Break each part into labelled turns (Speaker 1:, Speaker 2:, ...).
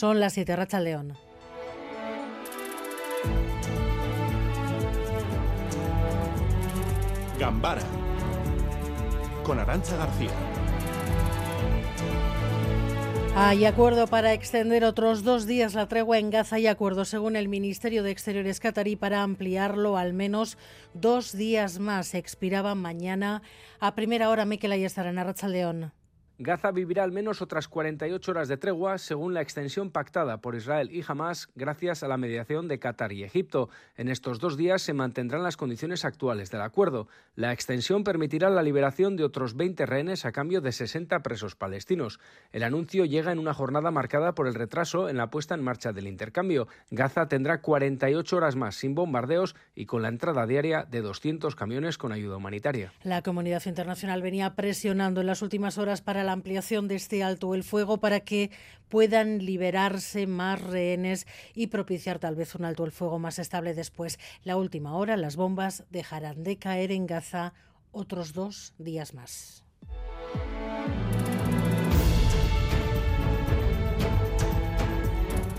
Speaker 1: Son las 7, Racha León.
Speaker 2: Gambara con Arancha García.
Speaker 1: Hay acuerdo para extender otros dos días la tregua en Gaza y acuerdo, según el Ministerio de Exteriores catarí, para ampliarlo al menos dos días más. Expiraba mañana a primera hora. Miquel Ayestar en Arracha León.
Speaker 3: Gaza vivirá al menos otras 48 horas de tregua, según la extensión pactada por Israel y Hamas, gracias a la mediación de Qatar y Egipto. En estos dos días se mantendrán las condiciones actuales del acuerdo. La extensión permitirá la liberación de otros 20 rehenes a cambio de 60 presos palestinos. El anuncio llega en una jornada marcada por el retraso en la puesta en marcha del intercambio. Gaza tendrá 48 horas más sin bombardeos y con la entrada diaria de 200 camiones con ayuda humanitaria.
Speaker 1: La comunidad internacional venía presionando en las últimas horas para la ampliación de este alto el fuego para que puedan liberarse más rehenes y propiciar tal vez un alto el fuego más estable después. La última hora, las bombas dejarán de caer en Gaza otros dos días más.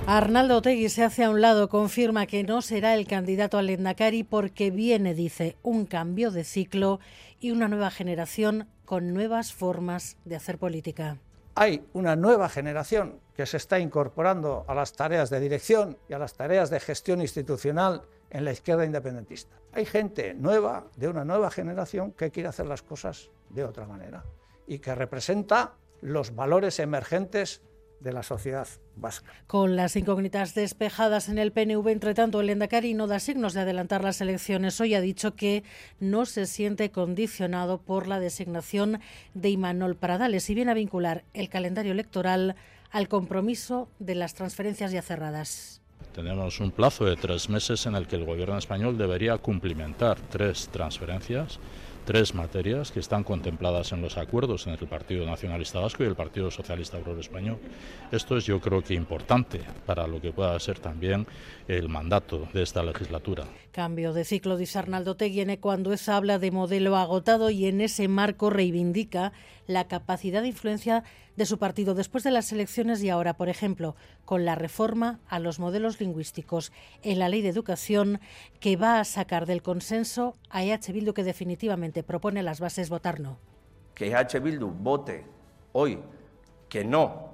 Speaker 1: Arnaldo Otegui se hace a un lado, confirma que no será el candidato al Endacari porque viene, dice, un cambio de ciclo y una nueva generación con nuevas formas de hacer política.
Speaker 4: Hay una nueva generación que se está incorporando a las tareas de dirección y a las tareas de gestión institucional en la izquierda independentista. Hay gente nueva, de una nueva generación, que quiere hacer las cosas de otra manera y que representa los valores emergentes de la sociedad vasca.
Speaker 1: Con las incógnitas despejadas en el PNV, entre tanto, el Endacari no da signos de adelantar las elecciones. Hoy ha dicho que no se siente condicionado por la designación de Imanol Pradales y viene a vincular el calendario electoral al compromiso de las transferencias ya cerradas.
Speaker 5: Tenemos un plazo de tres meses en el que el Gobierno español debería cumplimentar tres transferencias tres materias que están contempladas en los acuerdos entre el Partido Nacionalista Vasco y el Partido Socialista Obrero Español. Esto es yo creo que importante para lo que pueda ser también el mandato de esta legislatura.
Speaker 1: Cambio de ciclo, dice Arnaldo Teguiene, cuando es habla de modelo agotado y en ese marco reivindica la capacidad de influencia de su partido después de las elecciones y ahora, por ejemplo, con la reforma a los modelos lingüísticos en la ley de educación que va a sacar del consenso a EH Bildu que definitivamente propone las bases votar no.
Speaker 6: Que EH Bildu vote hoy que no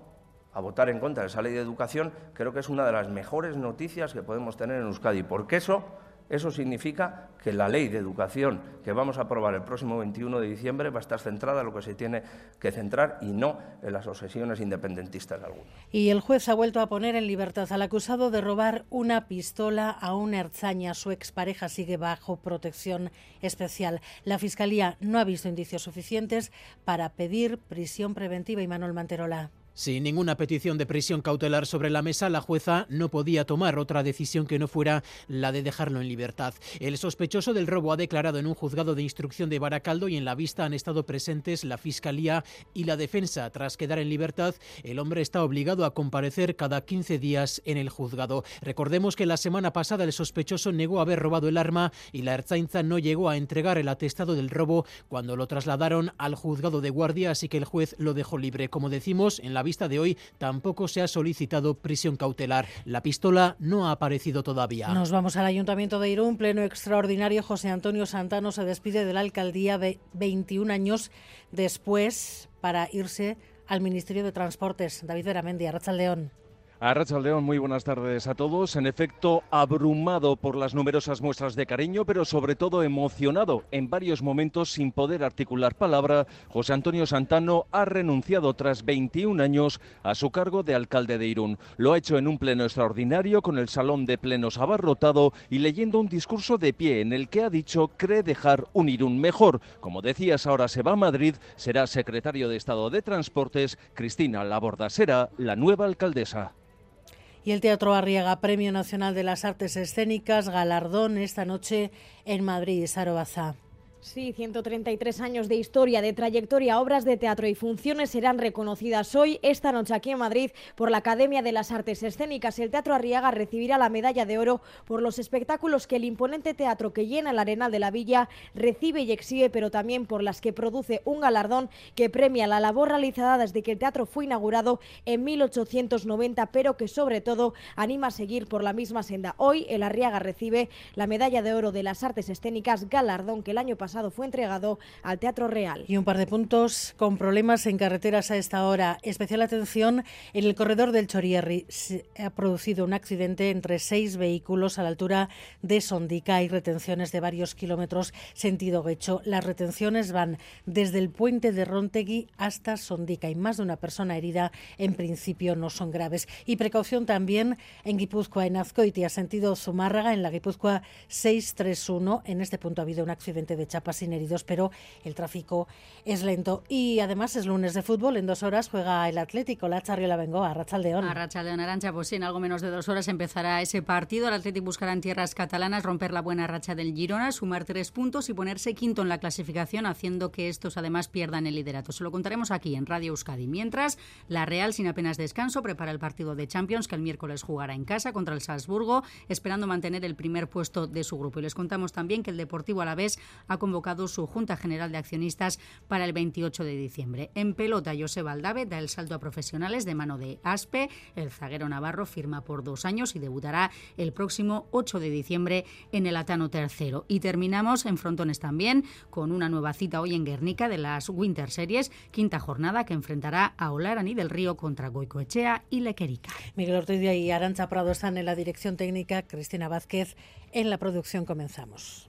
Speaker 6: a votar en contra de esa ley de educación, creo que es una de las mejores noticias que podemos tener en Euskadi, porque eso eso significa que la ley de educación que vamos a aprobar el próximo 21 de diciembre va a estar centrada en lo que se tiene que centrar y no en las obsesiones independentistas de algunos.
Speaker 1: Y el juez ha vuelto a poner en libertad al acusado de robar una pistola a una herzaña. Su expareja sigue bajo protección especial. La Fiscalía no ha visto indicios suficientes para pedir prisión preventiva y Manuel Manterola.
Speaker 7: Sin ninguna petición de prisión cautelar sobre la mesa, la jueza no podía tomar otra decisión que no fuera la de dejarlo en libertad. El sospechoso del robo ha declarado en un juzgado de instrucción de Baracaldo y en la vista han estado presentes la Fiscalía y la defensa. Tras quedar en libertad, el hombre está obligado a comparecer cada 15 días en el juzgado. Recordemos que la semana pasada el sospechoso negó haber robado el arma y la Erzainza no llegó a entregar el atestado del robo cuando lo trasladaron al juzgado de guardia, así que el juez lo dejó libre. Como decimos, en la vista de hoy tampoco se ha solicitado prisión cautelar. La pistola no ha aparecido todavía.
Speaker 1: Nos vamos al Ayuntamiento de Irún, pleno extraordinario. José Antonio Santano se despide de la alcaldía de 21 años después para irse al Ministerio de Transportes. David Veramendi, León.
Speaker 8: A León, muy buenas tardes a todos. En efecto, abrumado por las numerosas muestras de cariño, pero sobre todo emocionado en varios momentos sin poder articular palabra, José Antonio Santano ha renunciado tras 21 años a su cargo de alcalde de Irún. Lo ha hecho en un pleno extraordinario con el salón de plenos abarrotado y leyendo un discurso de pie en el que ha dicho cree dejar un Irún mejor. Como decías, ahora se va a Madrid, será secretario de Estado de Transportes, Cristina Laborda será la nueva alcaldesa.
Speaker 1: Y el Teatro Arriaga, Premio Nacional de las Artes Escénicas, galardón esta noche en Madrid, Sarobaza.
Speaker 9: Sí, 133 años de historia, de trayectoria, obras de teatro y funciones serán reconocidas hoy, esta noche aquí en Madrid, por la Academia de las Artes Escénicas. El Teatro Arriaga recibirá la medalla de oro por los espectáculos que el imponente teatro que llena el Arenal de la Villa recibe y exhibe, pero también por las que produce un galardón que premia la labor realizada desde que el teatro fue inaugurado en 1890, pero que sobre todo anima a seguir por la misma senda. Hoy el Arriaga recibe la medalla de oro de las Artes Escénicas, galardón que el año pasado fue entregado al Teatro Real.
Speaker 1: Y un par de puntos con problemas en carreteras a esta hora. Especial atención en el corredor del Chorierri. Se ha producido un accidente entre seis vehículos a la altura de Sondica. Hay retenciones de varios kilómetros sentido Gecho. Las retenciones van desde el puente de Rontegui hasta Sondica y más de una persona herida en principio no son graves. Y precaución también en Guipúzcoa, en Azcoitia, sentido Zumárraga, en la Guipúzcoa 631. En este punto ha habido un accidente de chapa sin heridos, pero el tráfico es lento. Y además es lunes de fútbol, en dos horas juega el Atlético, la Charriola Bengoa, Rachaldeón.
Speaker 10: A Rachaldeón Arancha, pues sí, en algo menos de dos horas empezará ese partido. El Atlético buscará en tierras catalanas romper la buena racha del Girona, sumar tres puntos y ponerse quinto en la clasificación, haciendo que estos además pierdan el liderato. Se lo contaremos aquí en Radio Euskadi. Mientras, la Real, sin apenas descanso, prepara el partido de Champions que el miércoles jugará en casa contra el Salzburgo, esperando mantener el primer puesto de su grupo. Y les contamos también que el Deportivo Alavés ha convocado su Junta General de Accionistas para el 28 de diciembre. En pelota, José Valdave da el salto a profesionales de mano de Aspe. El zaguero navarro firma por dos años y debutará el próximo 8 de diciembre en el Atano Tercero. Y terminamos en frontones también con una nueva cita hoy en Guernica de las Winter Series, quinta jornada que enfrentará a Olarani del Río contra Goicoechea y Lequerica.
Speaker 1: Miguel Ortiz y Arancha Prado están en la dirección técnica, Cristina Vázquez en la producción. Comenzamos.